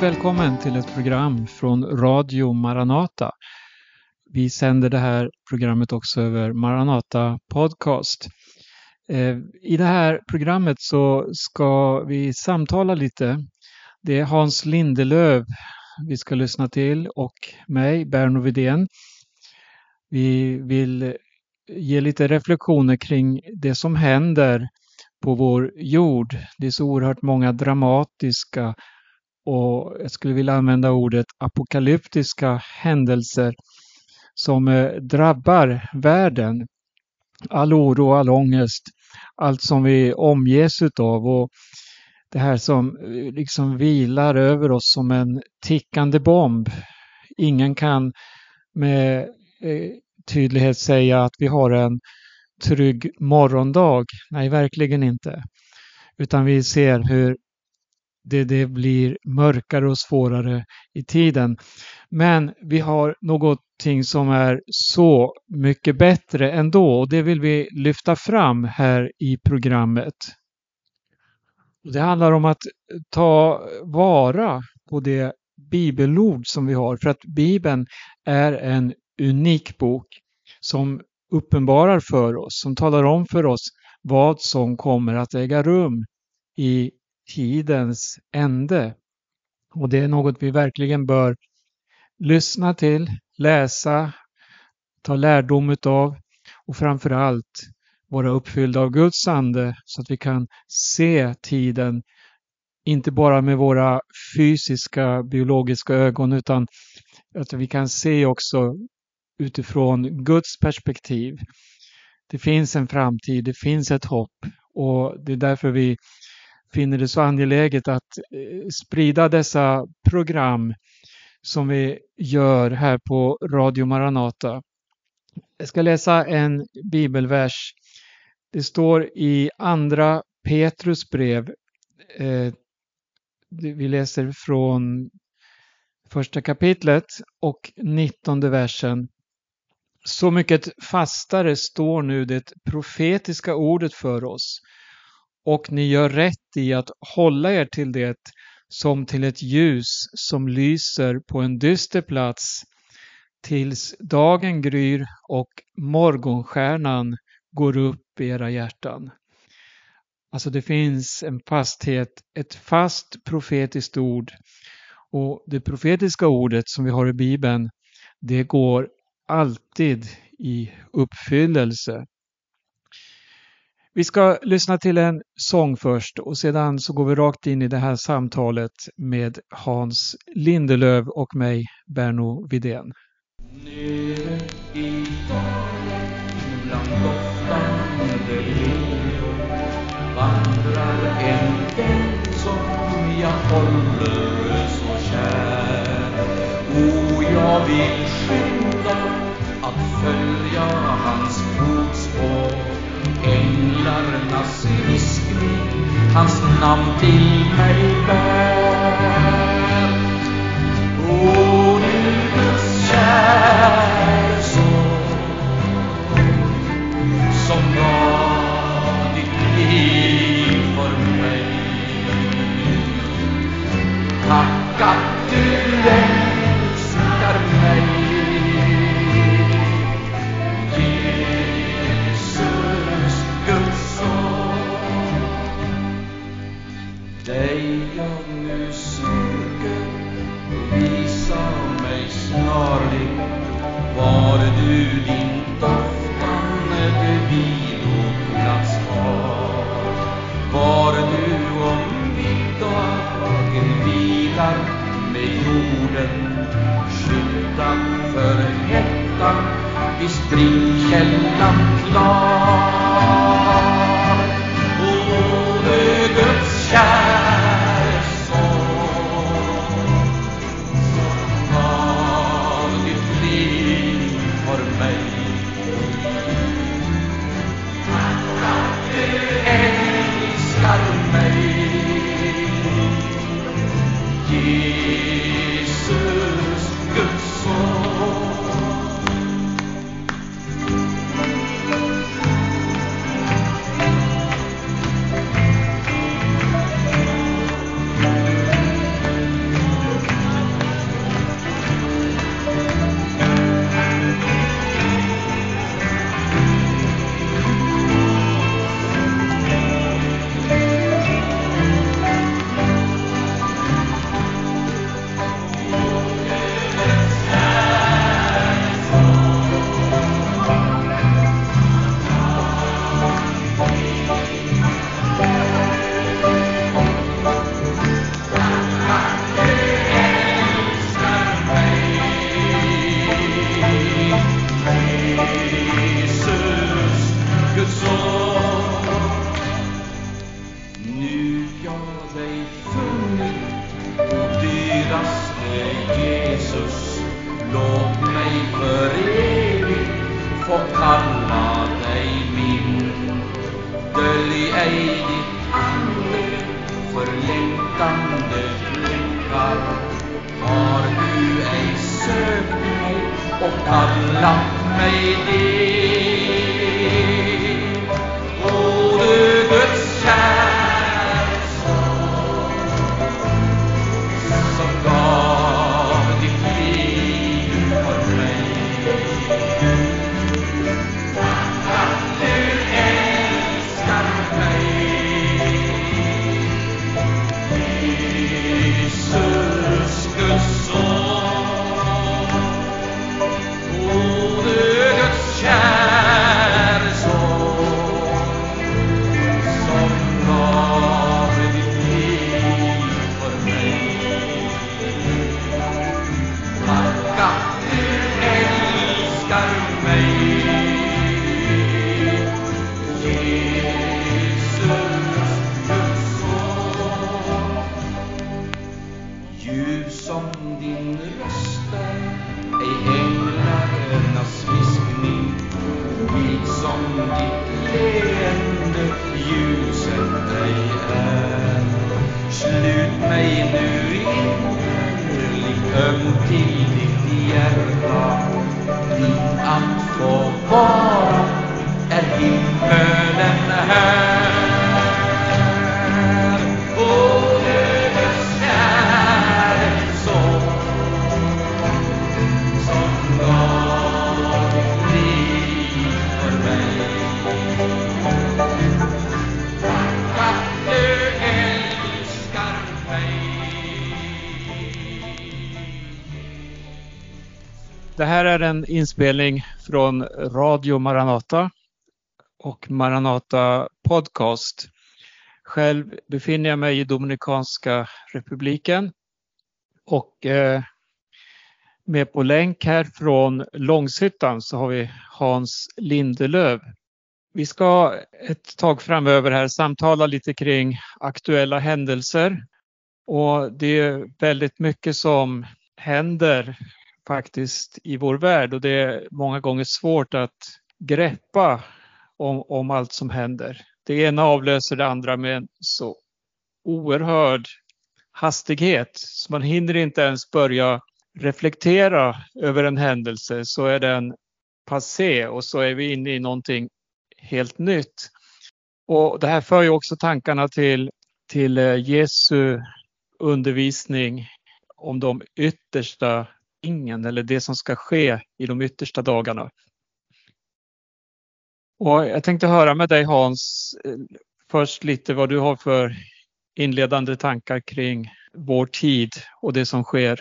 Välkommen till ett program från Radio Maranata. Vi sänder det här programmet också över Maranata Podcast. Eh, I det här programmet så ska vi samtala lite. Det är Hans Lindelöv vi ska lyssna till och mig, Berno Widén. Vi vill ge lite reflektioner kring det som händer på vår jord. Det är så oerhört många dramatiska och jag skulle vilja använda ordet apokalyptiska händelser som eh, drabbar världen. All oro, all ångest, allt som vi omges utav och det här som eh, liksom vilar över oss som en tickande bomb. Ingen kan med eh, tydlighet säga att vi har en trygg morgondag. Nej, verkligen inte. Utan vi ser hur det, det blir mörkare och svårare i tiden. Men vi har någonting som är så mycket bättre ändå och det vill vi lyfta fram här i programmet. Det handlar om att ta vara på det bibelord som vi har för att Bibeln är en unik bok som uppenbarar för oss, som talar om för oss vad som kommer att äga rum i tidens ände. Och det är något vi verkligen bör lyssna till, läsa, ta lärdom utav och framförallt vara uppfyllda av Guds ande så att vi kan se tiden inte bara med våra fysiska biologiska ögon utan att vi kan se också utifrån Guds perspektiv. Det finns en framtid, det finns ett hopp och det är därför vi finner det så angeläget att eh, sprida dessa program som vi gör här på Radio Maranata. Jag ska läsa en bibelvers. Det står i andra Petrus brev. Eh, vi läser från första kapitlet och nittonde versen. Så mycket fastare står nu det profetiska ordet för oss och ni gör rätt i att hålla er till det som till ett ljus som lyser på en dyster plats tills dagen gryr och morgonstjärnan går upp i era hjärtan. Alltså det finns en fasthet, ett fast profetiskt ord och det profetiska ordet som vi har i Bibeln det går alltid i uppfyllelse. Vi ska lyssna till en sång först och sedan så går vi rakt in i det här samtalet med Hans Lindelöv och mig, Berno Vidén. Nere i dalen bland doftande vandrar en vän som jag håller så kär. O, jag vill skynda att följa hans änglarnas viskning hans namn till mig bär. Öm till ditt hjärta. Din att få vara är himmelen här. Det här är en inspelning från Radio Maranata och Maranata Podcast. Själv befinner jag mig i Dominikanska republiken och eh, med på länk här från Långshyttan så har vi Hans Lindelöv. Vi ska ett tag framöver här samtala lite kring aktuella händelser och det är väldigt mycket som händer faktiskt i vår värld och det är många gånger svårt att greppa om, om allt som händer. Det ena avlöser det andra med en så oerhörd hastighet så man hinner inte ens börja reflektera över en händelse så är den passé och så är vi inne i någonting helt nytt. Och det här för ju också tankarna till, till eh, Jesu undervisning om de yttersta ingen eller det som ska ske i de yttersta dagarna. Och jag tänkte höra med dig Hans, först lite vad du har för inledande tankar kring vår tid och det som sker.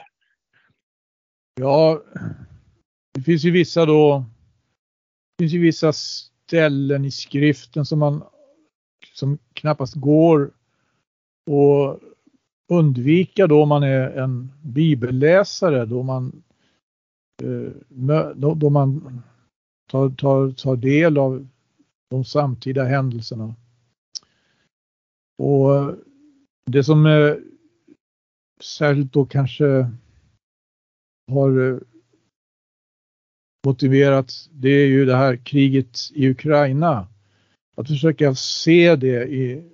Ja, det finns ju vissa då, det finns ju vissa ställen i skriften som man som knappast går att undvika då man är en bibelläsare, då man, eh, då man tar, tar, tar del av de samtida händelserna. Och eh, det som är särskilt då kanske har motiverat det är ju det här kriget i Ukraina. Att försöka se det i,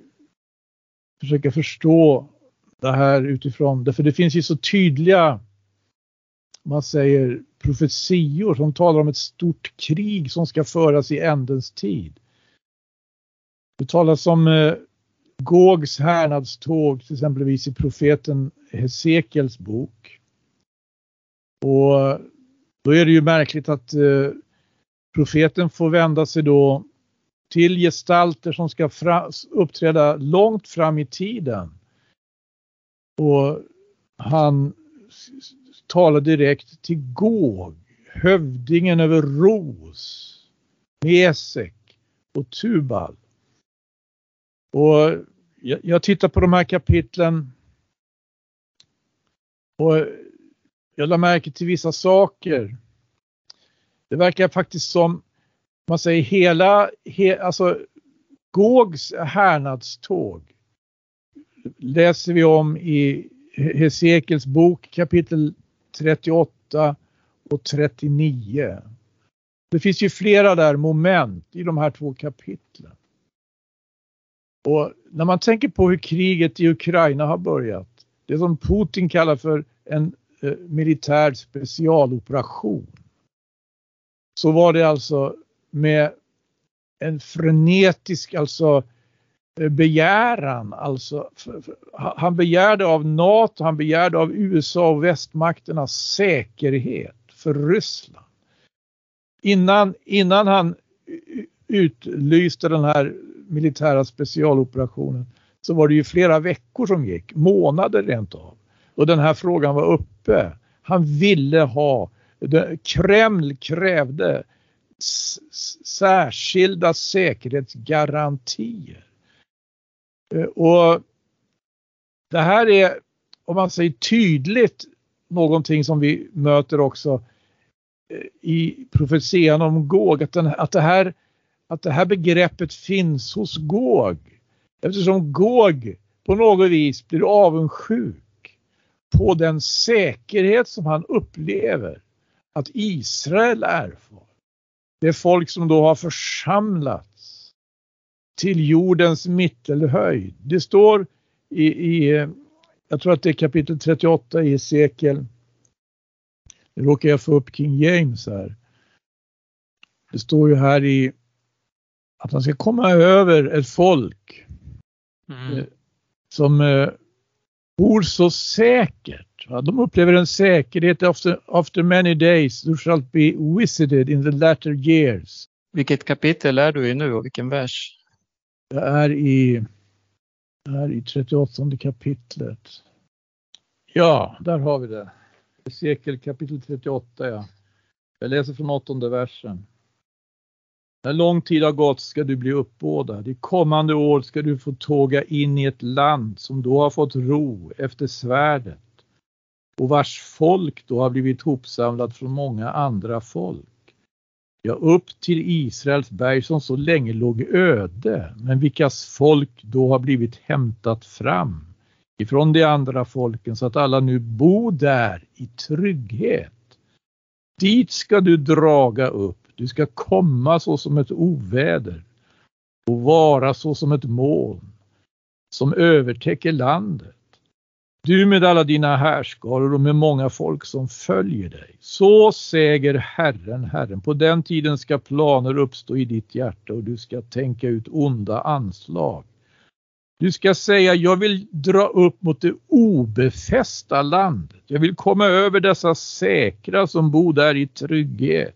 försöka förstå det här utifrån, därför det finns ju så tydliga, man säger profetior som talar om ett stort krig som ska föras i ändens tid. Det talas om eh, Gogs härnadståg till exempelvis i profeten Hesekiels bok. Och då är det ju märkligt att eh, profeten får vända sig då till gestalter som ska fra, uppträda långt fram i tiden. Och han talar direkt till Gåg, hövdingen över Ros, Mesek och Tubal. Och jag, jag tittar på de här kapitlen och jag lade märke till vissa saker. Det verkar faktiskt som, man säger hela, he, alltså Gågs härnadståg läser vi om i Hesekels bok kapitel 38 och 39. Det finns ju flera där moment i de här två kapitlen. Och när man tänker på hur kriget i Ukraina har börjat, det som Putin kallar för en eh, militär specialoperation, så var det alltså med en frenetisk alltså Eh, begäran. Alltså, han begärde av NATO, han begärde av USA och västmakternas säkerhet för Ryssland. Innan, innan han utlyste den här militära specialoperationen så var det ju flera veckor som gick, månader rent av. Och den här frågan var uppe. Han ville ha, Kreml krävde särskilda säkerhetsgarantier. Eh, och det här är, om man säger tydligt, någonting som vi möter också eh, i profetian om Gåg, att, den, att, det här, att det här begreppet finns hos Gåg. Eftersom Gåg på något vis blir avundsjuk på den säkerhet som han upplever att Israel erfar. Det är folk som då har församlats till jordens mittelhöjd. Det står i, i jag tror att det är kapitel 38 i Esekiel. Nu råkar jag få upp King James här. Det står ju här i att man ska komma över ett folk mm. Eh, som eh, bor så säkert. De upplever en säkerhet after, after many days you shall be visited in the latter years. Vilket kapitel är du i nu och vilken vers? Det är i, det är i 38 kapitlet. Ja, där har vi det. Sekel kapitel 38 ja. Jag läser från åttonde versen. När lång tid har gått ska du bli uppbådad. I kommande år ska du få tåga in i ett land som då har fått ro efter svärdet och vars folk då har blivit hopsamlat från många andra folk. Ja, upp till Israels berg som så länge låg öde, men vilkas folk då har blivit hämtat fram ifrån de andra folken så att alla nu bor där i trygghet. Dit ska du draga upp du ska komma så som ett oväder och vara så som ett moln som övertäcker landet. Du med alla dina härskaror och med många folk som följer dig. Så säger Herren, Herren. På den tiden ska planer uppstå i ditt hjärta och du ska tänka ut onda anslag. Du ska säga, jag vill dra upp mot det obefästa landet. Jag vill komma över dessa säkra som bor där i trygghet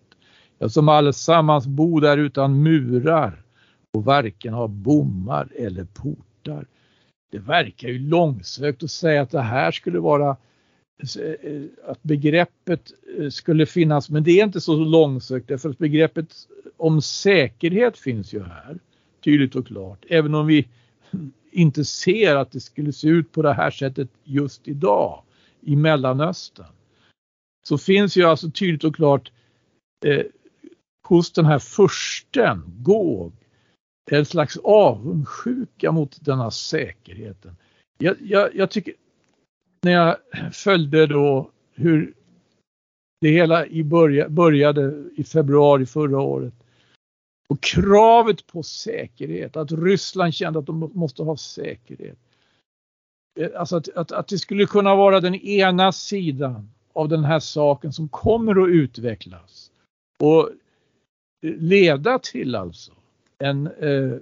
som allesammans bor där utan murar och varken har bommar eller portar. Det verkar ju långsökt att säga att det här skulle vara eh, att begreppet eh, skulle finnas, men det är inte så långsökt därför att begreppet om säkerhet finns ju här tydligt och klart, även om vi inte ser att det skulle se ut på det här sättet just idag i Mellanöstern. Så finns ju alltså tydligt och klart eh, hos den här försten, Gåg, en slags avundsjuka mot denna säkerheten. Jag, jag, jag, tycker, när jag följde då hur det hela i börja, började i februari förra året och kravet på säkerhet, att Ryssland kände att de måste ha säkerhet. Eh, alltså att, att, att det skulle kunna vara den ena sidan av den här saken som kommer att utvecklas. Och leda till alltså en, eh,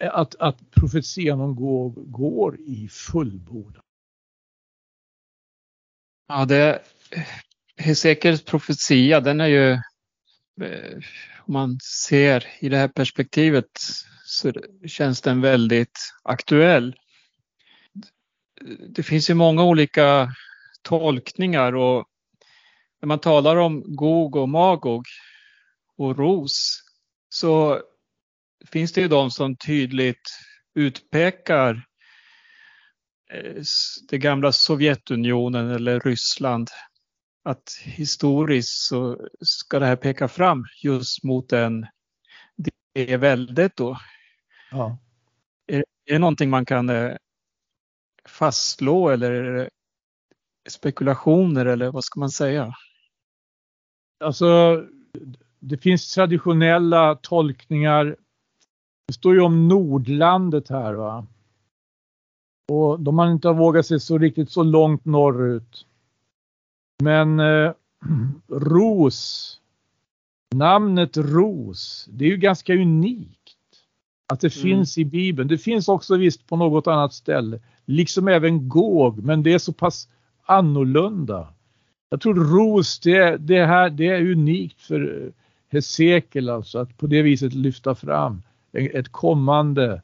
att, att profetian om går, går i fullbordan. Ja, det Hesekiels profetia, den är ju, eh, om man ser i det här perspektivet så känns den väldigt aktuell. Det finns ju många olika tolkningar och när man talar om Gog och Magog och ros så finns det ju de som tydligt utpekar eh, det gamla Sovjetunionen eller Ryssland. Att historiskt så ska det här peka fram just mot den, det väldet då. Ja. Är, det någonting man kan eh, fastslå eller spekulationer eller vad ska man säga? Alltså, det finns traditionella tolkningar. Det står ju om Nordlandet här va. Och de har inte vågat sig så riktigt så långt norrut. Men eh, Ros, namnet Ros, det är ju ganska unikt. Att det mm. finns i Bibeln. Det finns också visst på något annat ställe. Liksom även Gåg, men det är så pass annorlunda. Jag tror Ros, det, det, här, det är unikt för Hesekiel alltså att på det viset lyfta fram ett kommande,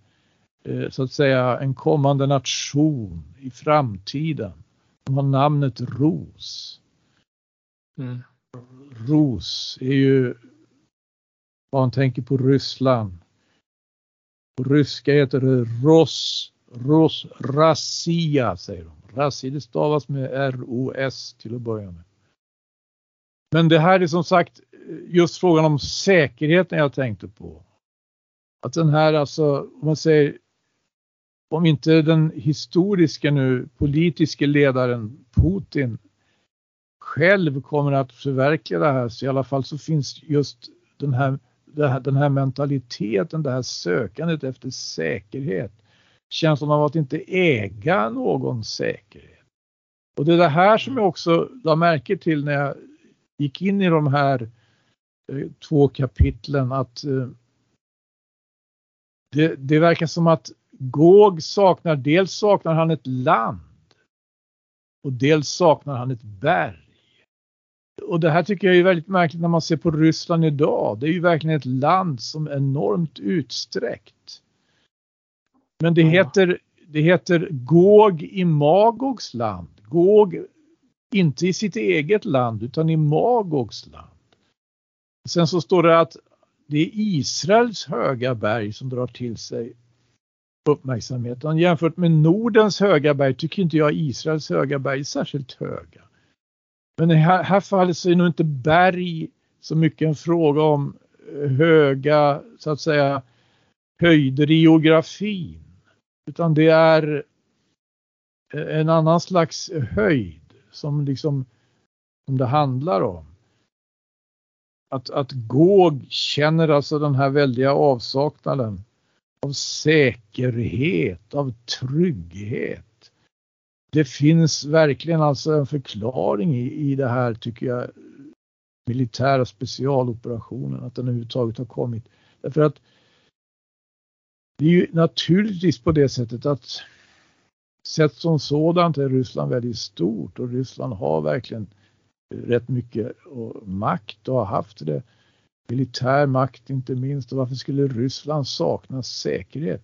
eh, så att säga en kommande nation i framtiden. De har namnet Ros. Mm. Ros är ju man tänker på Ryssland. På ryska heter det Ros, Ros, Rassia säger de. Rassia det stavas med R-O-S till att börja med. Men det här är som sagt just frågan om säkerheten jag tänkte på. Att den här alltså, om man säger, om inte den historiska nu politiska ledaren Putin själv kommer att förverkliga det här så i alla fall så finns just den här, den här mentaliteten, det här sökandet efter säkerhet. Känslan av att inte äga någon säkerhet. Och det är det här som jag också la märke till när jag gick in i de här eh, två kapitlen att eh, det, det verkar som att Gog saknar, dels saknar han ett land och dels saknar han ett berg. Och det här tycker jag är väldigt märkligt när man ser på Ryssland idag. Det är ju verkligen ett land som är enormt utsträckt. Men det heter, det heter Gog i Magogs land. Gog inte i sitt eget land utan i Magogs land. Sen så står det att det är Israels höga berg som drar till sig uppmärksamheten. Jämfört med Nordens höga berg tycker inte jag Israels höga berg är särskilt höga. Men i det här, här fallet så är nog inte berg så mycket en fråga om eh, höga, så att säga, höjder i geografin. Utan det är eh, en annan slags höjd som liksom som det handlar om. Att, att Gåg känner alltså den här väldiga avsaknaden av säkerhet, av trygghet det finns verkligen alltså en förklaring i, i det här tycker jag militära specialoperationen, att den överhuvudtaget har kommit. Därför att det är ju naturligtvis på det sättet att sett som sådant är Ryssland väldigt stort och Ryssland har verkligen rätt mycket makt och har haft det. Militär makt inte minst och varför skulle Ryssland sakna säkerhet?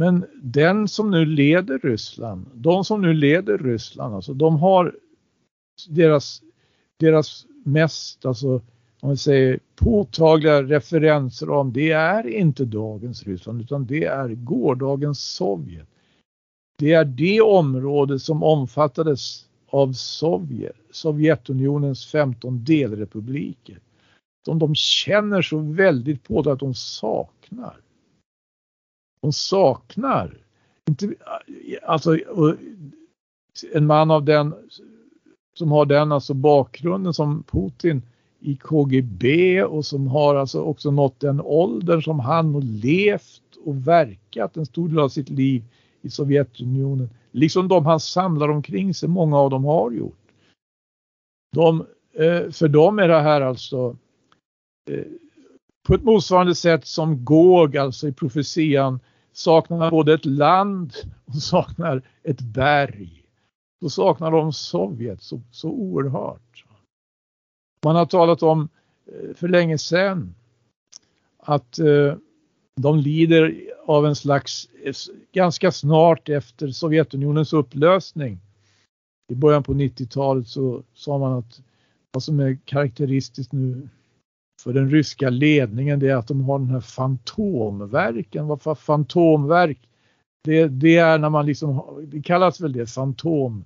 Men den som nu leder Ryssland, de som nu leder Ryssland, alltså de har deras, deras mest, alltså om vi säger påtagliga referenser om det är inte dagens Ryssland utan det är gårdagens Sovjet. Det är det område som omfattades av Sovjet, Sovjetunionens 15 delrepubliker. Som de känner så väldigt på det att de saknar De saknar. Inte, alltså, en man av den som har den alltså bakgrunden som Putin i KGB och som har alltså också nått den åldern som han har levt och verkat en stor del av sitt liv i Sovjetunionen. Liksom de han samlar omkring sig, många av dem har gjort. De, eh, för dem är det här alltså eh, på ett motsvarande sätt som Gog, alltså i profetian, saknar både ett land och saknar ett berg. Då saknar de Sovjet så, så oerhört. Man har talat om eh, för länge sedan att de lider av en slags, ganska snart efter Sovjetunionens upplösning. I början på 90-talet så sa man att vad som är karaktäristiskt nu för den ryska ledningen det är att de har den här fantomverken. Vad för fantomverk? Det, det är när man liksom, det kallas väl det fantom.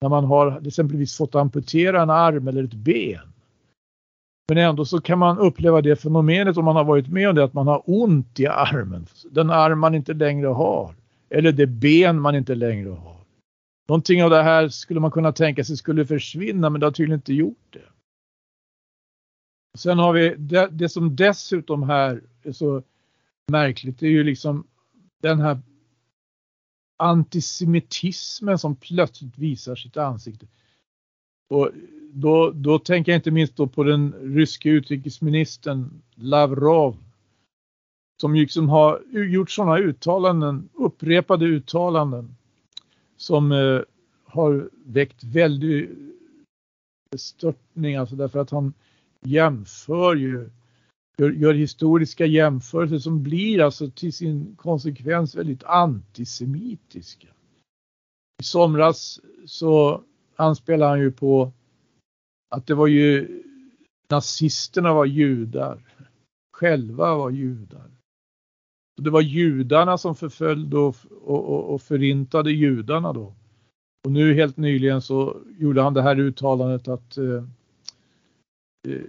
När man har exempelvis fått amputera en arm eller ett ben. Men ändå så kan man uppleva det fenomenet om man har varit med om det att man har ont i armen. Den arm man inte längre har. Eller det ben man inte längre har. någonting av det här skulle man kunna tänka sig skulle försvinna men det har tydligen inte gjort det. Sen har vi det, det som dessutom här är så märkligt, det är ju liksom den här antisemitismen som plötsligt visar sitt ansikte. Och då, då tänker jag inte minst då på den ryske utrikesministern Lavrov som liksom har gjort sådana uttalanden, upprepade uttalanden som eh, har väckt väldig bestörtning, alltså därför att han jämför ju, gör, gör, historiska jämförelser som blir alltså till sin konsekvens väldigt antisemitiska. I somras så anspelar han ju på att det var ju nazisterna var judar, själva var judar. Det var judarna som förföljde och, och, och förintade judarna då. Och nu helt nyligen så gjorde han det här uttalandet att eh, eh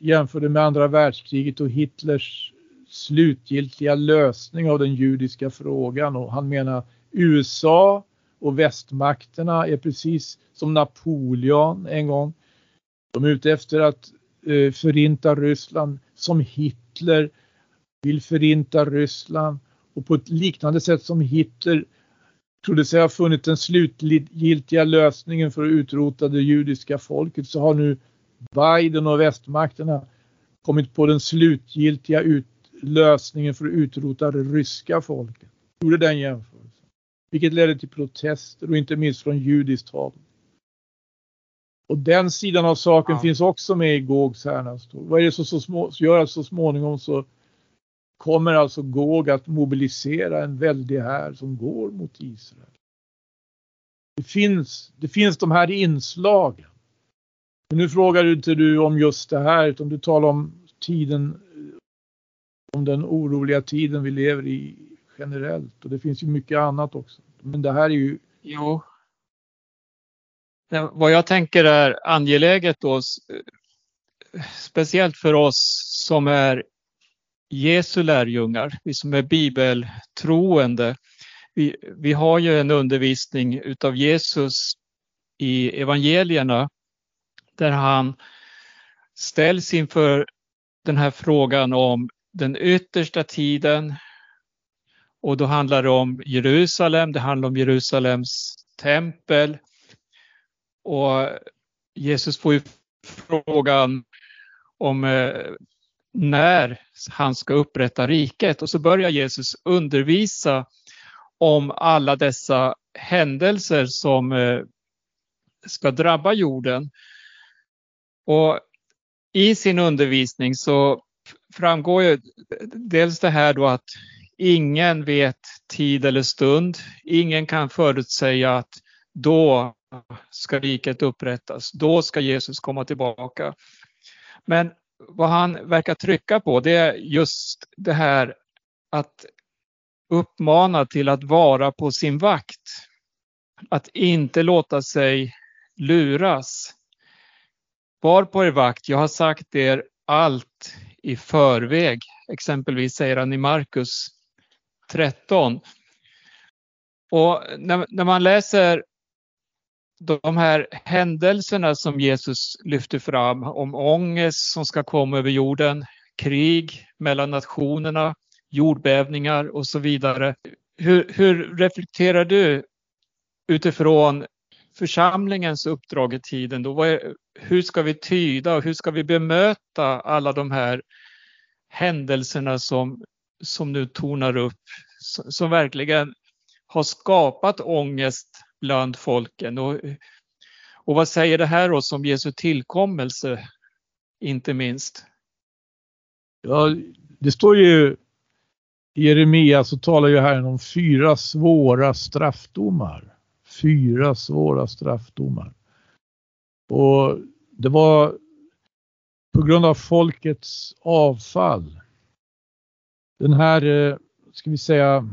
jämförde med andra världskriget och Hitlers slutgiltiga lösning av den judiska frågan och han menar USA och västmakterna är precis som Napoleon en gång. De är ute efter att eh, förinta Ryssland som Hitler vill förinta Ryssland och på ett liknande sätt som Hitler trodde sig ha funnit den slutgiltiga lösningen för att utrota det judiska folket så har nu Biden och västmakterna kommit på den slutgiltiga lösningen för att utrota det ryska folket. Gjorde den jämförelsen. Vilket ledde till protester och inte minst från judiskt håll. Och den sidan av saken ja. finns också med i Gogs härnast. Vad är det som så små, gör att så småningom så kommer alltså Gog att mobilisera en väldig här som går mot Israel. Det finns, det finns de här inslagen. Men nu frågar inte du om just det här utan du talar om tiden, om den oroliga tiden vi lever i generellt och det finns ju mycket annat också. Men det här är ju... Jo. Vad jag tänker är angeläget då, speciellt för oss som är Jesu lärjungar, vi som är bibeltroende. Vi, vi har ju en undervisning utav Jesus i evangelierna där han ställs inför den här frågan om den yttersta tiden. Och då handlar det om Jerusalem, det handlar om Jerusalems tempel. Och Jesus får ju frågan om eh, när han ska upprätta riket. Och så börjar Jesus undervisa om alla dessa händelser som eh, ska drabba jorden. Och i sin undervisning så framgår ju dels det här då att ingen vet tid eller stund. Ingen kan förutsäga att då ska riket upprättas. Då ska Jesus komma tillbaka. Men vad han verkar trycka på det är just det här att uppmana till att vara på sin vakt. Att inte låta sig luras. Var på er vakt, jag har sagt er allt i förväg. Exempelvis säger han i Markus 13. Och när, när man läser de här händelserna som Jesus lyfter fram om ångest som ska komma över jorden, krig mellan nationerna, jordbävningar och så vidare. Hur, hur reflekterar du utifrån församlingens uppdrag i tiden? Då? Är, hur ska vi tyda och hur ska vi bemöta alla de här händelserna som, som nu tornar upp, som verkligen har skapat ångest bland folken. Och, och vad säger det här oss om Jesu tillkommelse, inte minst? Ja, det står ju i Jeremia så talar ju Herren om fyra svåra straffdomar. Fyra svåra straffdomar. Och det var på grund av folkets avfall. Den här, eh, ska vi säga,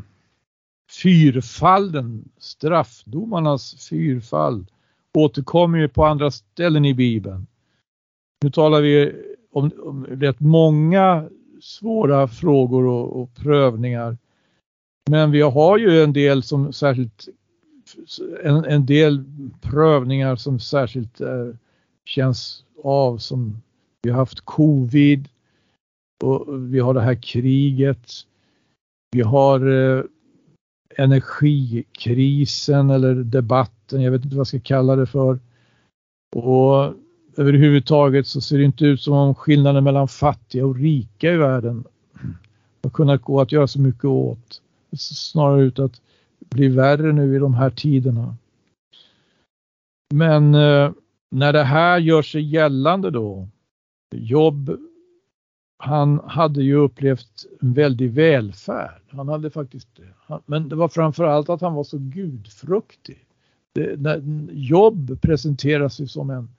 fyrfalden, straffdomarnas fyrfall, återkommer ju på andra ställen i Bibeln. Nu talar vi om, om rätt många svåra frågor och, och, prövningar. Men vi har ju en del som särskilt en, en del prövningar som särskilt eh, känns av som vi har haft covid och vi har det här kriget. Vi har eh, energikrisen eller debatten, jag vet inte vad jag ska kalla det för. Och överhuvudtaget så ser det inte ut som om skillnaden mellan fattiga och rika i världen har kunnat gå att göra så mycket åt. Det ser snarare ut att bli värre nu i de här tiderna. Men eh, när det här gör sig gällande då, jobb, han hade ju upplevt en väldig välfärd. Han hade faktiskt det. Men det var framförallt att han var så gudfruktig. Det, när jobb presenteras ju som en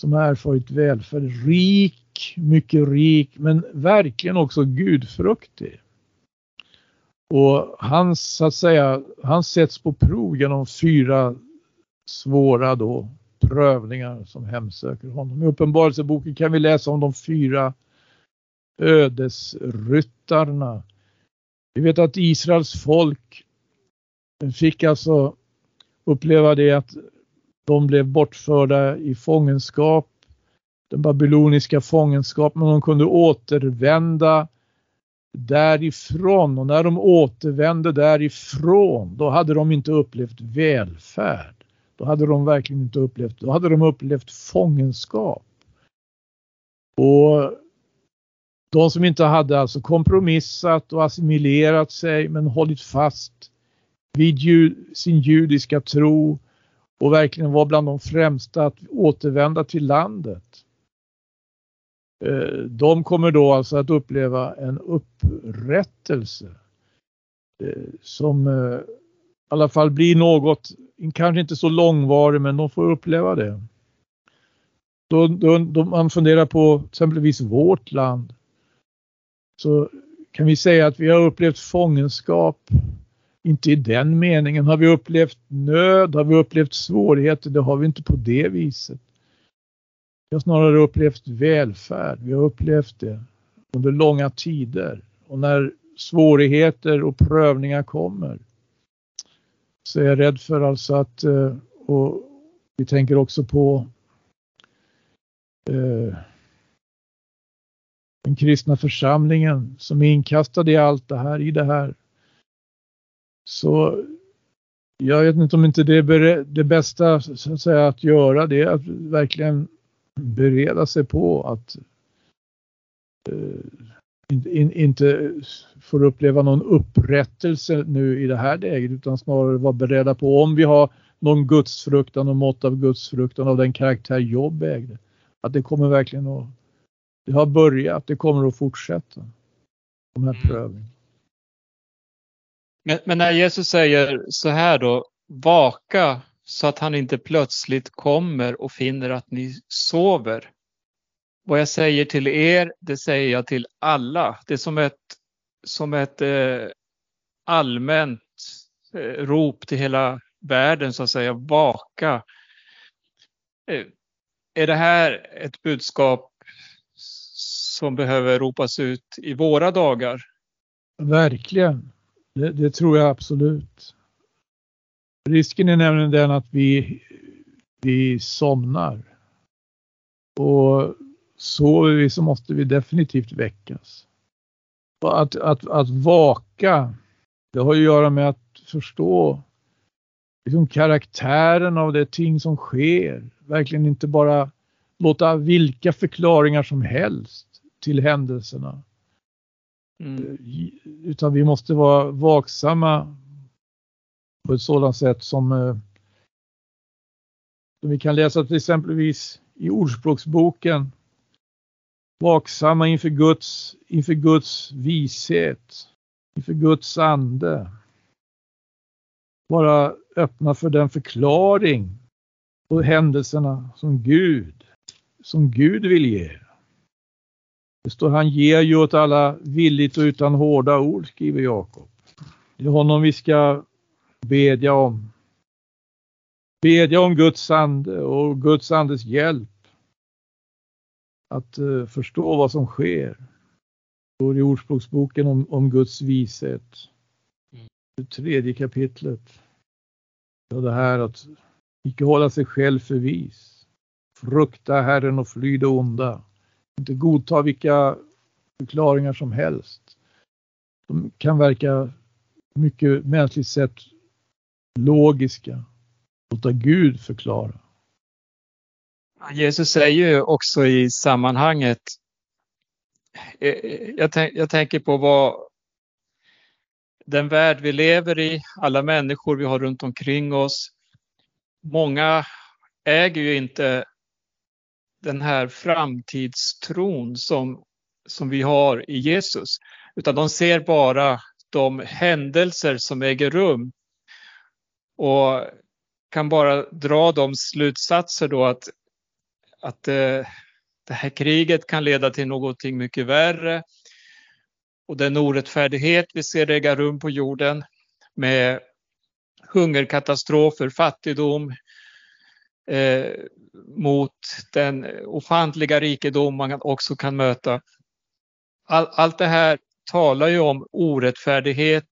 som har erfarit välfärd, rik, mycket rik, men verkligen också gudfruktig. Och han, så att säga, han sätts på prov genom fyra svåra då prövningar som hemsöker honom. I Uppenbarelseboken kan vi läsa om de fyra ödesryttarna. Vi vet att Israels folk fick alltså uppleva det att de blev bortförda i fångenskap, den babyloniska fångenskapen, men de kunde återvända därifrån och när de återvände därifrån då hade de inte upplevt välfärd. Då hade de verkligen inte upplevt, då hade de upplevt fångenskap. Och de som inte hade alltså kompromissat och assimilerat sig men hållit fast vid sin judiska tro och verkligen var bland de främsta att återvända till landet. Eh, de kommer då alltså att uppleva en upprättelse eh, som eh, i alla fall blir något, kanske inte så långvarig, men de får uppleva det. Då, då, då man funderar på exempelvis vårt land så kan vi säga att vi har upplevt fångenskap inte i den meningen. Har vi upplevt nöd? Har vi upplevt svårigheter? Det har vi inte på det viset. Vi har snarare upplevt välfärd. Vi har upplevt det under långa tider. Och när svårigheter och prövningar kommer så är jag rädd för alltså att, eh, och vi tänker också på eh, den kristna församlingen som är inkastad i allt det här, i det här. Så jag vet inte om inte det är det bästa så att, säga, att göra det är att verkligen bereda sig på att eh, in, in, inte får uppleva någon upprättelse nu i det här läget utan snarare vara beredda på om vi har någon gudsfruktan och mått av gudsfruktan av den karaktär Jobb ägde. Att det kommer verkligen att, det har börjat, det kommer att fortsätta. De här mm. prövningarna. Men, men, när Jesus säger så här då, vaka så att han inte plötsligt kommer och finner att ni sover. Vad jag säger till er, det säger jag till alla. Det är som ett, som ett eh, allmänt eh, rop till hela världen så att säga, vaka. Eh, är det här ett budskap som behöver ropas ut i våra dagar? Verkligen. Det, det, tror jag absolut. Risken är nämligen den att vi, vi somnar. Och sover vi så måste vi definitivt väckas. Och att, att, att vaka, det har att göra med att förstå liksom karaktären av det ting som sker. Verkligen inte bara låta vilka förklaringar som helst till händelserna Mm. Utan vi måste vara vaksamma på ett sådant sätt som, eh, som vi kan läsa till exempelvis i Ordspråksboken. Vaksamma inför Guds, inför Guds vishet, inför Guds ande. Vara öppna för den förklaring på händelserna som Gud, som Gud vill ge. Det står han ger ju åt alla villigt och utan hårda ord, skriver Jakob. Det är honom vi ska bedja om. Bedja om Guds ande och Guds andes hjälp. Att uh, förstå vad som sker. Det står i Ordspråksboken om, om Guds vishet. Det tredje kapitlet. Ja, det här att icke hålla sig själv för vis. Frukta Herren och fly det onda. Inte godta vilka förklaringar som helst. De kan verka mycket mänskligt sett logiska. Låta Gud förklara. Jesus säger ju också i sammanhanget, eh, eh, jag, tänk, jag tänker på vad den värld vi lever i, alla människor vi har runt omkring oss. Många äger ju inte den här framtidstron som, som vi har i Jesus, utan de ser bara de händelser som äger rum och kan bara dra de slutsatser då att, att det, det här kriget kan leda till någonting mycket värre. Och den orättfärdighet vi ser äga rum på jorden med hungerkatastrofer, fattigdom, eh, mot den ofantliga rikedom man också kan möta. All, allt det här talar ju om orättfärdighet.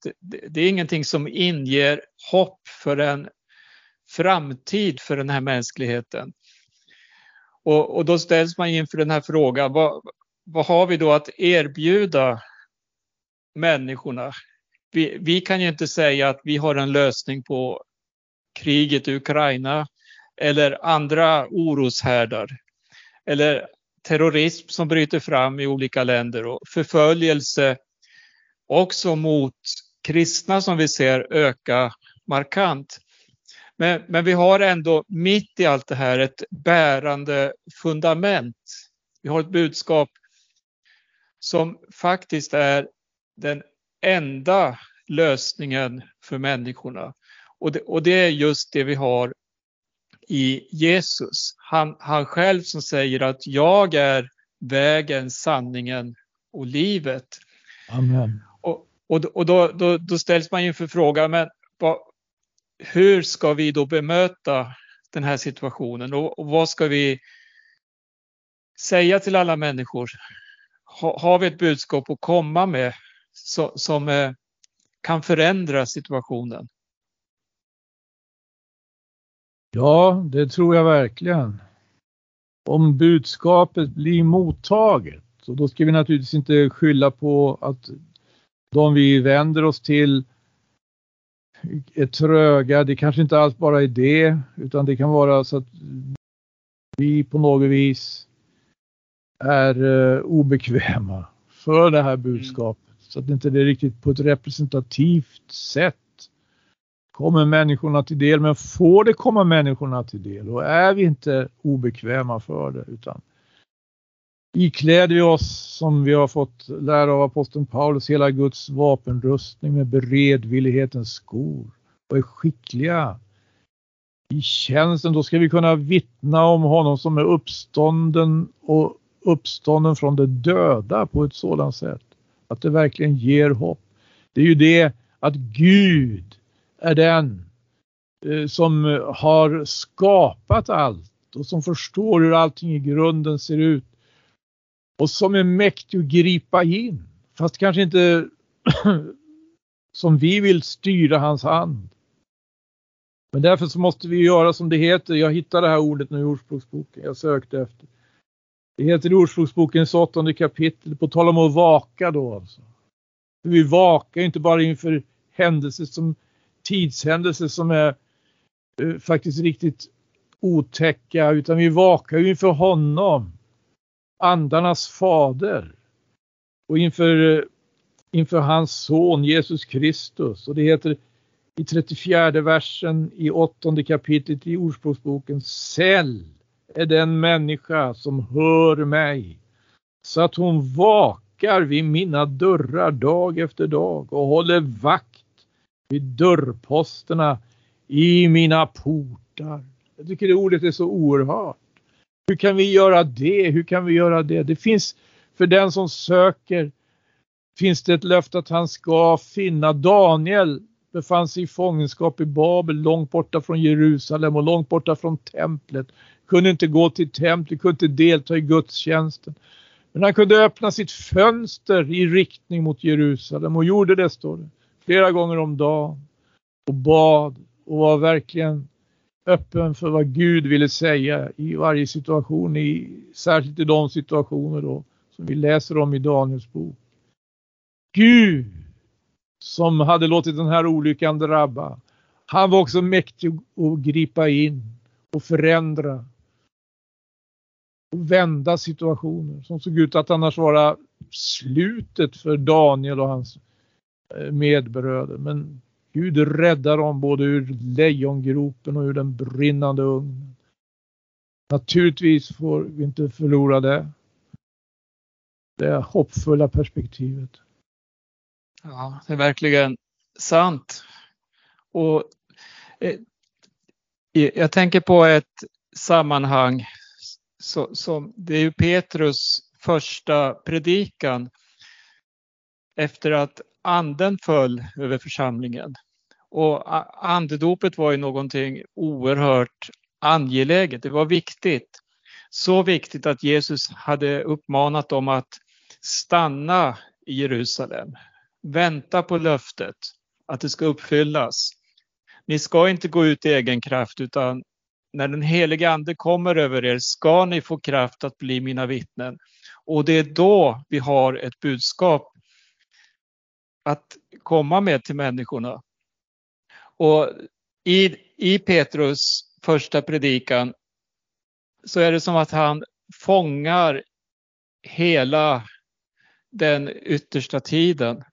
Det är ingenting som inger hopp för en framtid för den här mänskligheten. Och, och då ställs man inför den här frågan, vad, vad har vi då att erbjuda människorna? Vi, vi, kan ju inte säga att vi har en lösning på kriget i Ukraina eller andra oroshärdar eller terrorism som bryter fram i olika länder och förföljelse också mot kristna som vi ser öka markant. Men, men vi har ändå mitt i allt det här ett bärande fundament. Vi har ett budskap som faktiskt är den enda lösningen för människorna. Och det, och det är just det vi har i Jesus. Han, han själv som säger att jag är vägen, sanningen och livet. Amen. Och, och, och då, då, då ställs man inför frågan, men vad, hur ska vi då bemöta den här situationen och, och vad ska vi säga till alla människor? Ha, har vi ett budskap att komma med så, som eh, kan förändra situationen? Ja, det tror jag verkligen. Om budskapet blir mottaget, och då ska vi naturligtvis inte skylla på att de vi vänder oss till är tröga. Det kanske inte alls bara är det, utan det kan vara så att vi på något vis är uh, obekväma för det här budskapet. Mm. Så att det inte är riktigt på ett representativt sätt kommer människorna till del, men får det komma människorna till del och är vi inte obekväma för det utan ikläder vi oss som vi har fått lära av aposteln Paulus hela Guds vapenrustning med beredvillighetens skor och är skickliga i tjänsten, då ska vi kunna vittna om honom som är uppstånden och uppstånden från de döda på ett sådant sätt att det verkligen ger hopp. Det är ju det att Gud är den eh, som eh, har skapat allt och som förstår hur allting i grunden ser ut och som är mäktig att gripa in. Fast kanske inte som vi vill styra hans hand. Men därför så måste vi göra som det heter. Jag hittade det här ordet nu i Ordspråksboken. Jag sökte efter. Det heter i Ordspråksbokens åttonde kapitel, på tal om att vaka då alltså. Vi vakar inte bara inför händelser som tidshändelser som är eh, faktiskt riktigt otäcka utan vi vakar ju inför honom, andarnas fader och inför, eh, inför hans son Jesus Kristus. Och det heter i 34 versen i åttonde kapitlet i Ordspråksboken Säll är den människa som hör mig så att hon vakar vid mina dörrar dag efter dag och håller vakt vid dörrposterna i mina portar. Jag tycker det ordet är så oerhört. Hur kan vi göra det? Hur kan vi göra det? Det finns för den som söker finns det ett löfte att han ska finna. Daniel befann sig i fångenskap i Babel, långt borta från Jerusalem och långt borta från templet. Kunde inte gå till templet, kunde inte delta i gudstjänsten. Men han kunde öppna sitt fönster i riktning mot Jerusalem och gjorde det, står det flera gånger om dagen och bad och var verkligen öppen för vad Gud ville säga i varje situation, i, särskilt i de situationer då som vi läser om i Daniels bok. Gud som hade låtit den här olyckan drabba, han var också mäktig att gripa in och förändra och vända situationer som såg ut att annars vara slutet för Daniel och hans Eh, medbröder. Men Gud räddar dem både ur lejongropen och ur den brinnande ugnen. Naturligtvis får vi inte förlora det. Det hoppfulla perspektivet. Ja, det är verkligen sant. Och eh, jag tänker på ett sammanhang så, som det är ju Petrus första predikan efter att anden föll över församlingen. Och andedopet var ju någonting oerhört angeläget. Det var viktigt. Så viktigt att Jesus hade uppmanat dem att stanna i Jerusalem. Vänta på löftet att det ska uppfyllas. Ni ska inte gå ut i egen kraft utan när den helige ande kommer över er ska ni få kraft att bli mina vittnen. Och det är då vi har ett budskap att komma med till människorna. Och i, i Petrus första predikan så är det som att han fångar hela den yttersta tiden.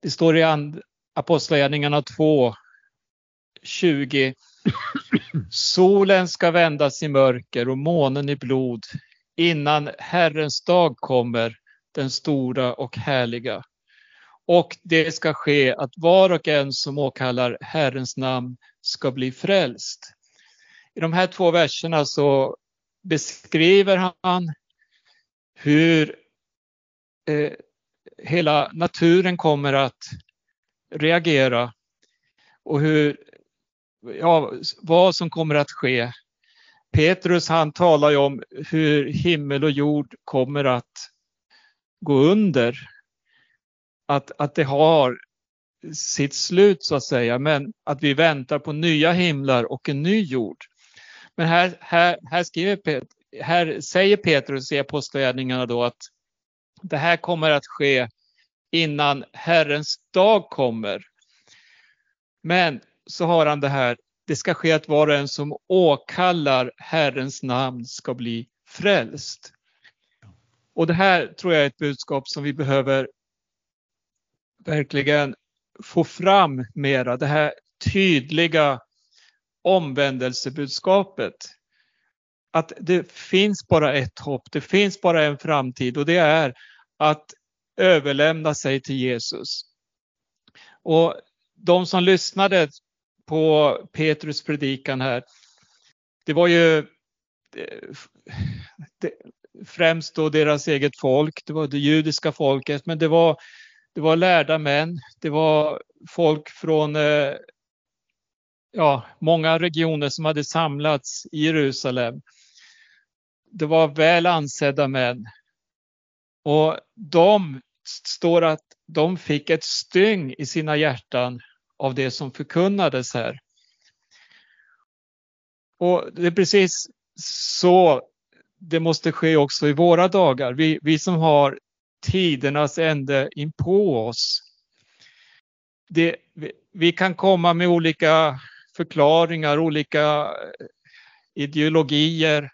Det står i Apostlagärningarna 2, 20. Solen ska vändas i mörker och månen i blod innan Herrens dag kommer, den stora och härliga. Och det ska ske att var och en som åkallar Herrens namn ska bli frälst. I de här två verserna så beskriver han hur eh, hela naturen kommer att reagera och hur, ja, vad som kommer att ske. Petrus han talar ju om hur himmel och jord kommer att gå under att, att det har sitt slut så att säga, men att vi väntar på nya himlar och en ny jord. Men här, här, här, skriver, här säger Petrus i Apostlagärningarna då att det här kommer att ske innan Herrens dag kommer. Men så har han det här, det ska ske att var och en som åkallar Herrens namn ska bli frälst. Och det här tror jag är ett budskap som vi behöver verkligen få fram mera, det här tydliga omvändelsebudskapet. Att det finns bara ett hopp, det finns bara en framtid och det är att överlämna sig till Jesus. Och de som lyssnade på Petrus predikan här, det var ju eh, främst då deras eget folk, det var det judiska folket, men det var det var lärda män, det var folk från eh, ja, många regioner som hade samlats i Jerusalem. Det var väl ansedda män. Och de står att de fick ett styng i sina hjärtan av det som förkunnades här. Och det är precis så det måste ske också i våra dagar. Vi, vi som har tidernas ände in på oss. Det, vi, vi kan komma med olika förklaringar, olika eh, ideologier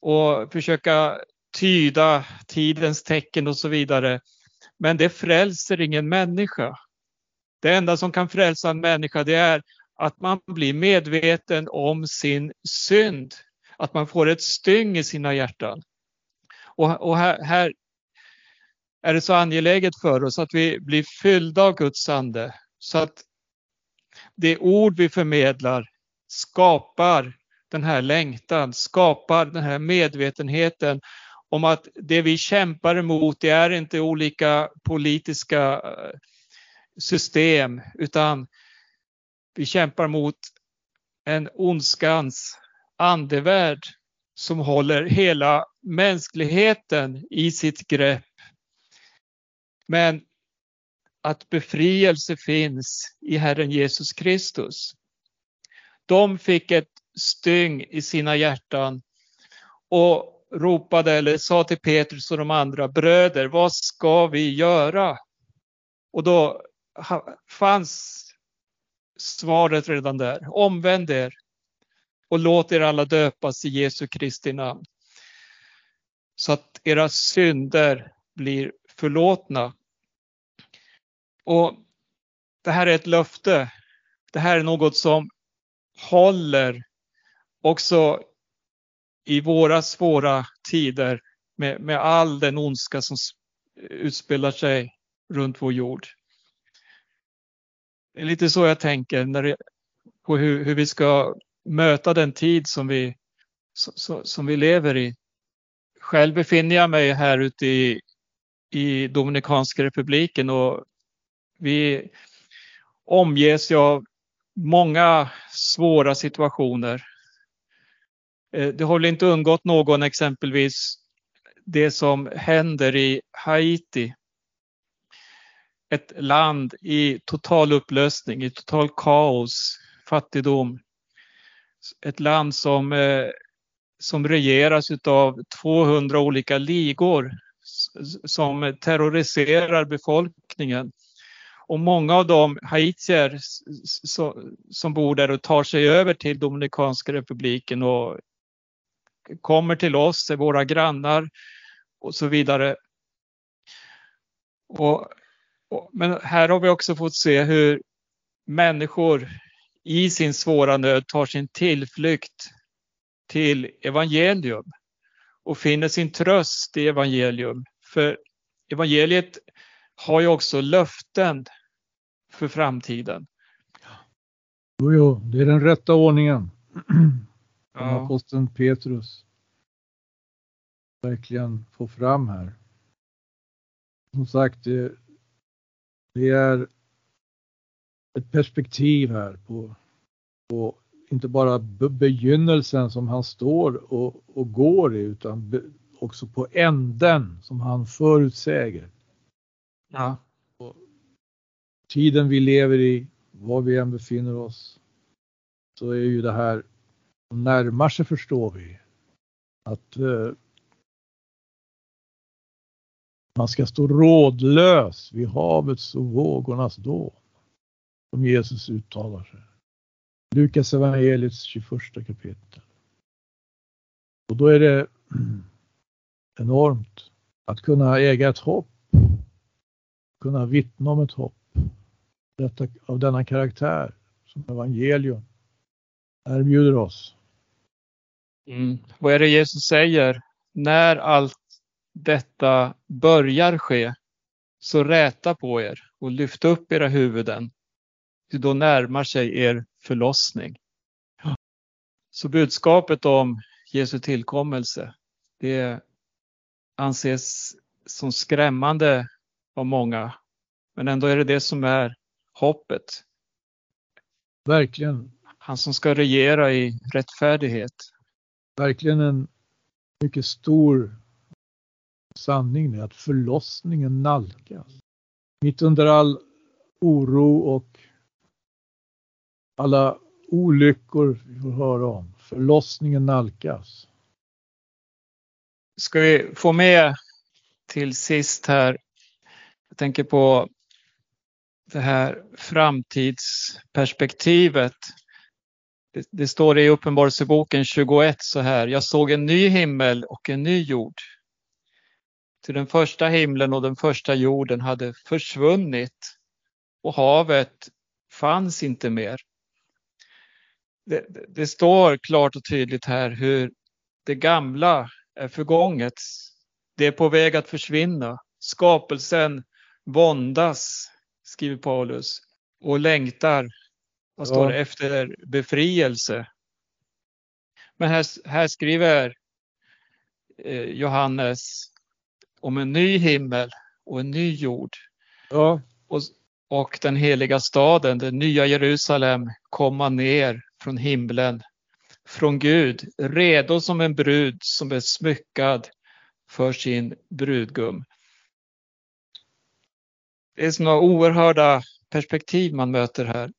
och försöka tyda tidens tecken och så vidare. Men det frälser ingen människa. Det enda som kan frälsa en människa det är att man blir medveten om sin synd. Att man får ett styng i sina hjärtan. Och, och här, här, är det så angeläget för oss att vi blir fyllda av Guds ande så att det ord vi förmedlar skapar den här längtan, skapar den här medvetenheten om att det vi kämpar emot, det är inte olika politiska eh, system, utan vi kämpar mot en ondskans andevärld som håller hela mänskligheten i sitt grepp men att befrielse finns i Herren Jesus Kristus. De fick ett styng i sina hjärtan och ropade eller sa till Petrus och de andra bröder, vad ska vi göra? Och då fanns svaret redan där. Omvänd er och låt er alla döpas i Jesu Kristi namn. Så att era synder blir förlåtna. Och det här är ett löfte. Det här är något som håller också i våra svåra tider med, med all den ondska som utspelar sig runt vår jord. Det är lite så jag tänker när det, på hur, hur vi ska möta den tid som vi, så, som vi lever i. Själv befinner jag mig här ute i, i Dominikanska republiken och vi omges ju av många svåra situationer. Eh, det har väl inte undgått någon exempelvis det som händer i Haiti. Ett land i total upplösning, i total kaos, fattigdom. Ett land som, eh, som regeras av 200 olika ligor som terroriserar befolkningen. Och många av de haitier som bor där och tar sig över till Dominikanska republiken och kommer till oss, är våra grannar och så vidare. Och, och, men här har vi också fått se hur människor i sin svåra nöd tar sin tillflykt till evangelium och finner sin tröst i evangelium. För evangeliet har ju också löften för framtiden. Jo, jo, det är den rätta ordningen. Ja. aposteln Petrus verkligen får fram här. Som sagt, det, det är ett perspektiv här på, på inte bara begynnelsen som han står och, och går i utan be, också på änden som han förutsäger. Ja. Tiden vi lever i, var vi än befinner oss, så är ju det här närmar sig förstår vi. Att eh, man ska stå rådlös vid havets och vågornas dån. Som Jesus uttalar sig. Lukas evangeliets 21 kapitel. Och då är det enormt att kunna äga ett hopp. Kunna vittna om ett hopp. Detta, av denna karaktär som evangelium erbjuder oss. Mm. Vad är det Jesus säger? När allt detta börjar ske, så räta på er och lyft upp era huvuden. Då närmar sig er förlossning. Så budskapet om Jesu tillkommelse, det anses som skrämmande av många. Men ändå är det det som är hoppet. Verkligen. Han som ska regera i rättfärdighet verkligen en mycket stor sanning det att förlossningen nalkas. Mitt under all oro och alla olyckor vi får höra om. Förlossningen nalkas. Ska vi få med till sist här. Jag tänker på det här framtidsperspektivet det, det står i Uppenbarelseboken 21 så här. Jag såg en ny himmel och en ny jord. Till den första himlen och den första jorden hade försvunnit och havet fanns inte mer. Det, det, står klart och tydligt här hur det gamla är förgånget. Det är på väg att försvinna. Skapelsen våndas, skriver Paulus, och längtar vad står det? Efter befrielse. Men här, här skriver eh, Johannes om en ny himmel och en ny jord. Ja. Och, och den heliga staden, det nya Jerusalem, komma ner från himlen, från Gud, redo som en brud som är smyckad för sin brudgum. Det är sådana oerhörda perspektiv man möter här.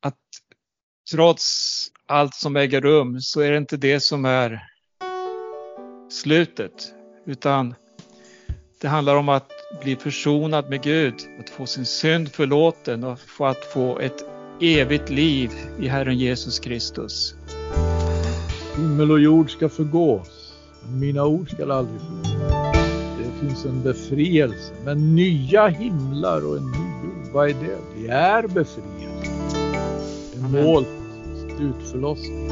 att trots allt som äger rum så är det inte det som är slutet, utan det handlar om att bli försonad med Gud, att få sin synd förlåten och få att få ett evigt liv i Herren Jesus Kristus. Himmel och jord ska förgås, men mina ord ska aldrig förgås. Finns en befrielse, men nya himlar och en ny jord, vad är det? Det är befrielse. En mål, slutförlossning.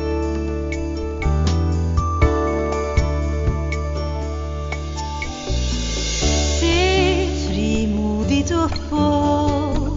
Se frimodigt uppåt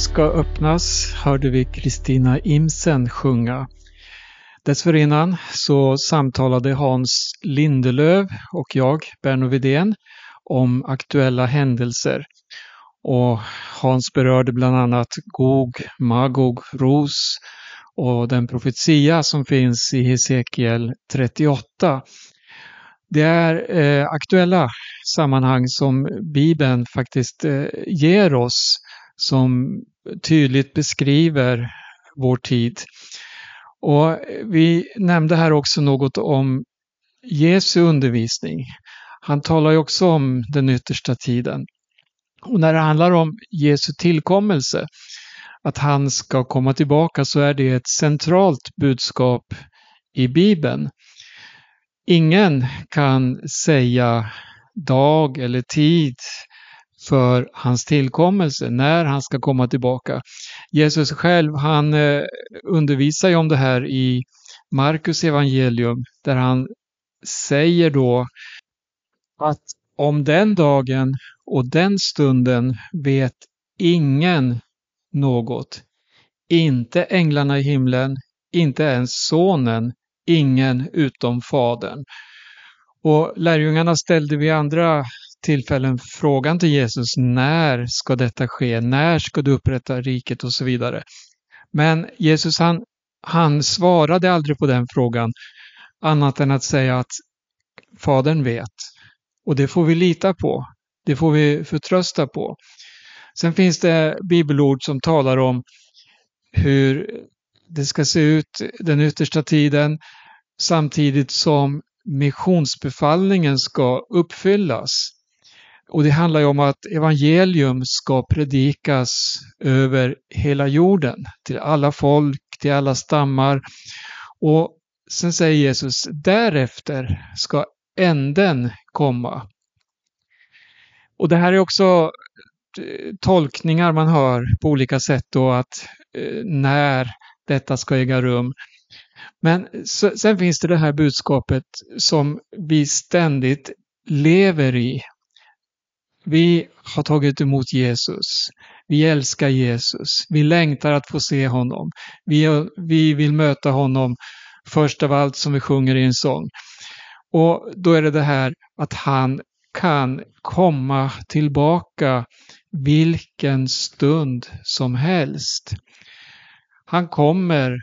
ska öppnas hörde vi Kristina Imsen sjunga. Dessförinnan så samtalade Hans Lindelöv och jag, Berno Vidén, om aktuella händelser. Och Hans berörde bland annat Gog, Magog, Ros och den profetia som finns i Hesekiel 38. Det är eh, aktuella sammanhang som Bibeln faktiskt eh, ger oss som tydligt beskriver vår tid. Och vi nämnde här också något om Jesu undervisning. Han talar ju också om den yttersta tiden. Och när det handlar om Jesu tillkommelse, att han ska komma tillbaka, så är det ett centralt budskap i Bibeln. Ingen kan säga dag eller tid för hans tillkommelse, när han ska komma tillbaka. Jesus själv, han eh, undervisar ju om det här i Markus evangelium, där han säger då att om den dagen och den stunden vet ingen något. Inte änglarna i himlen, inte ens sonen, ingen utom fadern. Och lärjungarna ställde vid andra tillfällen frågan till Jesus, när ska detta ske? När ska du upprätta riket och så vidare. Men Jesus han, han svarade aldrig på den frågan annat än att säga att Fadern vet. Och det får vi lita på. Det får vi förtrösta på. Sen finns det bibelord som talar om hur det ska se ut den yttersta tiden samtidigt som missionsbefallningen ska uppfyllas. Och det handlar ju om att evangelium ska predikas över hela jorden, till alla folk, till alla stammar. Och sen säger Jesus, därefter ska änden komma. Och det här är också eh, tolkningar man hör på olika sätt då att eh, när detta ska äga rum. Men sen finns det det här budskapet som vi ständigt lever i. Vi har tagit emot Jesus. Vi älskar Jesus. Vi längtar att få se honom. Vi, vi vill möta honom först av allt som vi sjunger i en sång. Och då är det det här att han kan komma tillbaka vilken stund som helst. Han kommer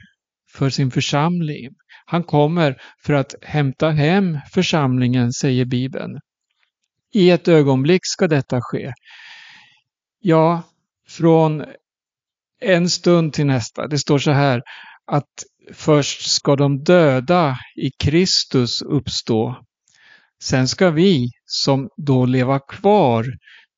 för sin församling. Han kommer för att hämta hem församlingen, säger Bibeln. I ett ögonblick ska detta ske. Ja, från en stund till nästa. Det står så här att först ska de döda i Kristus uppstå. Sen ska vi som då leva kvar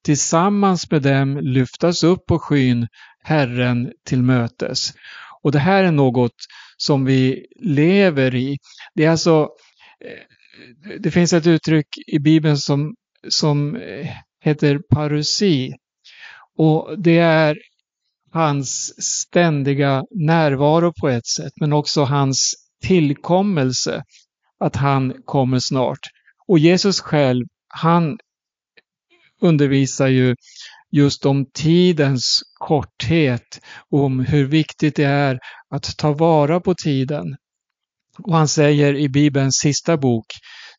tillsammans med dem lyftas upp på skyn Herren till mötes. Och det här är något som vi lever i. Det är alltså eh, det finns ett uttryck i Bibeln som, som eh, heter parusi. Och det är hans ständiga närvaro på ett sätt, men också hans tillkommelse, att han kommer snart. Och Jesus själv, han undervisar ju just om tidens korthet, om hur viktigt det är att ta vara på tiden. Och han säger i Bibelns sista bok,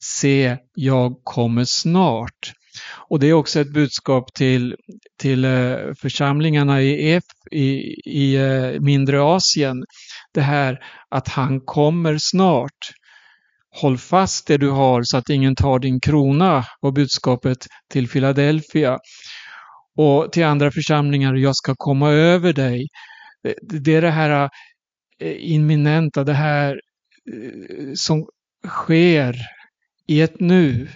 Se, jag kommer snart. Och det är också ett budskap till, till eh, församlingarna i, Ef, i, i eh, mindre Asien. Det här att han kommer snart. Håll fast det du har så att ingen tar din krona var budskapet till Philadelphia. Och till andra församlingar, jag ska komma över dig. Det är det här eh, imminenta, det här som sker i ett nu.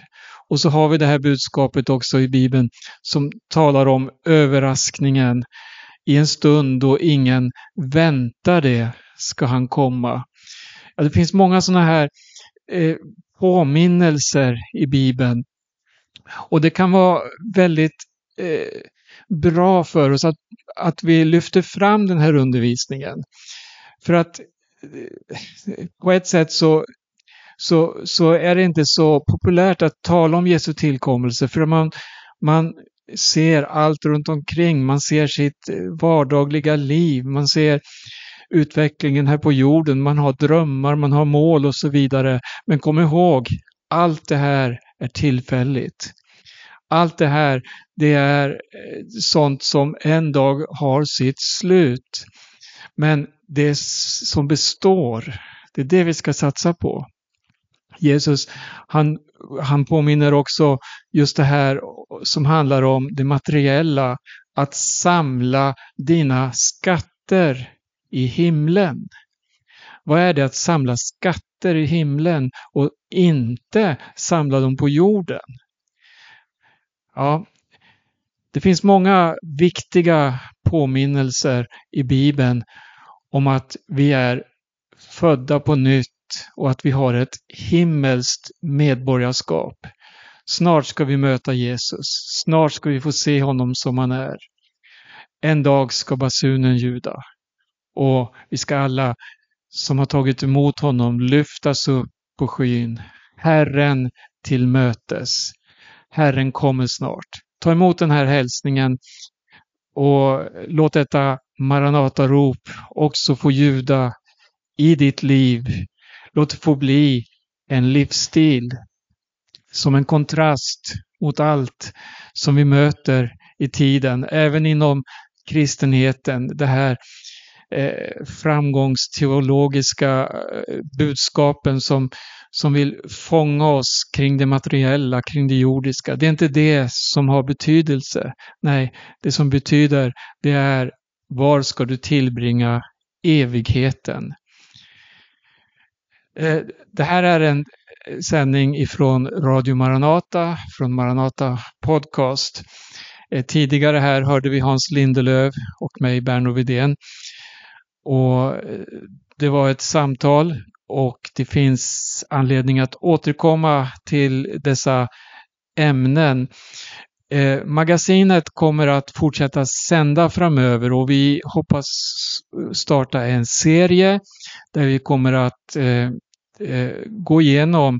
Och så har vi det här budskapet också i Bibeln som talar om överraskningen. I en stund då ingen väntar det ska han komma. Ja, det finns många sådana här eh, påminnelser i Bibeln. Och det kan vara väldigt eh, bra för oss att, att vi lyfter fram den här undervisningen. För att eh, på ett sätt så så, så är det inte så populärt att tala om Jesu tillkommelse för man, man ser allt runt omkring. Man ser sitt eh, vardagliga liv. Man ser utvecklingen här på jorden. Man har drömmar, man har mål och så vidare. Men kom ihåg, allt det här är tillfälligt. Allt det här, det är eh, sånt som en dag har sitt slut. Men det som består, det är det vi ska satsa på. Jesus, han, han påminner också just det här som handlar om det materiella, att samla dina skatter i himlen. Vad är det att samla skatter i himlen och inte samla dem på jorden? Ja, det finns många viktiga påminnelser i Bibeln om att vi är födda på nytt och att vi har ett himmelskt medborgarskap. Snart ska vi möta Jesus. Snart ska vi få se honom som han är. En dag ska basunen ljuda och vi ska alla som har tagit emot honom lyftas upp på skyn. Herren till mötes. Herren kommer snart. Ta emot den här hälsningen och låt detta Maranata-rop också få ljuda i ditt liv. Låt det få bli en livsstil som en kontrast mot allt som vi möter i tiden, även inom kristenheten. Det här eh, framgångsteologiska eh, budskapen som, som vill fånga oss kring det materiella, kring det jordiska. Det är inte det som har betydelse. Nej, det som betyder det är var ska du tillbringa evigheten? Eh, det här är en eh, sändning ifrån Radio Maranata, från Maranata Podcast. Eh, tidigare här hörde vi Hans Lindelöv och mig, Berno Widén. Och det var ett samtal och det finns anledning att återkomma till dessa ämnen. Eh, magasinet kommer att fortsätta sända framöver och vi hoppas starta en serie där vi kommer att eh, eh, gå igenom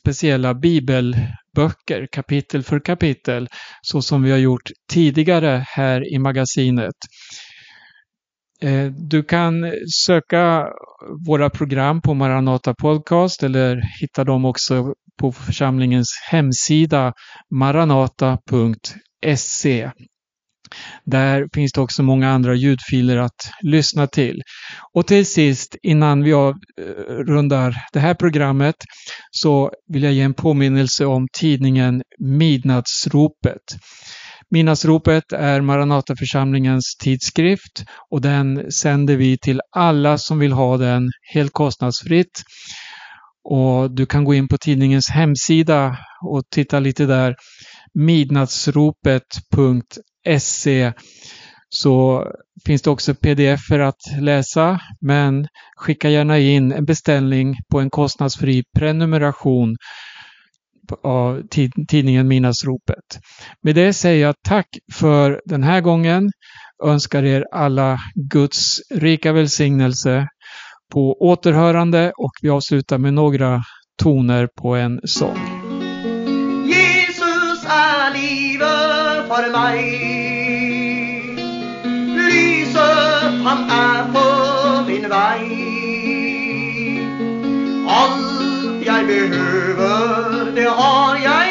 speciella bibelböcker kapitel för kapitel så som vi har gjort tidigare här i magasinet. Eh, du kan söka våra program på Maranata Podcast eller hitta dem också på församlingens hemsida maranata.se. Där finns det också många andra ljudfiler att lyssna till. Och till sist, innan vi avrundar eh, det här programmet, så vill jag ge en påminnelse om tidningen Midnattsropet. Midnattsropet är Maranataförsamlingens tidskrift och den sänder vi till alla som vill ha den helt kostnadsfritt. Och du kan gå in på tidningens hemsida och titta lite där. midnattsropet.se så finns det också pdf att läsa men skicka gärna in en beställning på en kostnadsfri prenumeration av tidningen Midnattsropet. Med det säger jag tack för den här gången. Önskar er alla Guds rika välsignelse på återhörande och vi avslutar med några toner på en sång. Jesus är livet för mig man är på min väg. Allt jag behöver, det har jag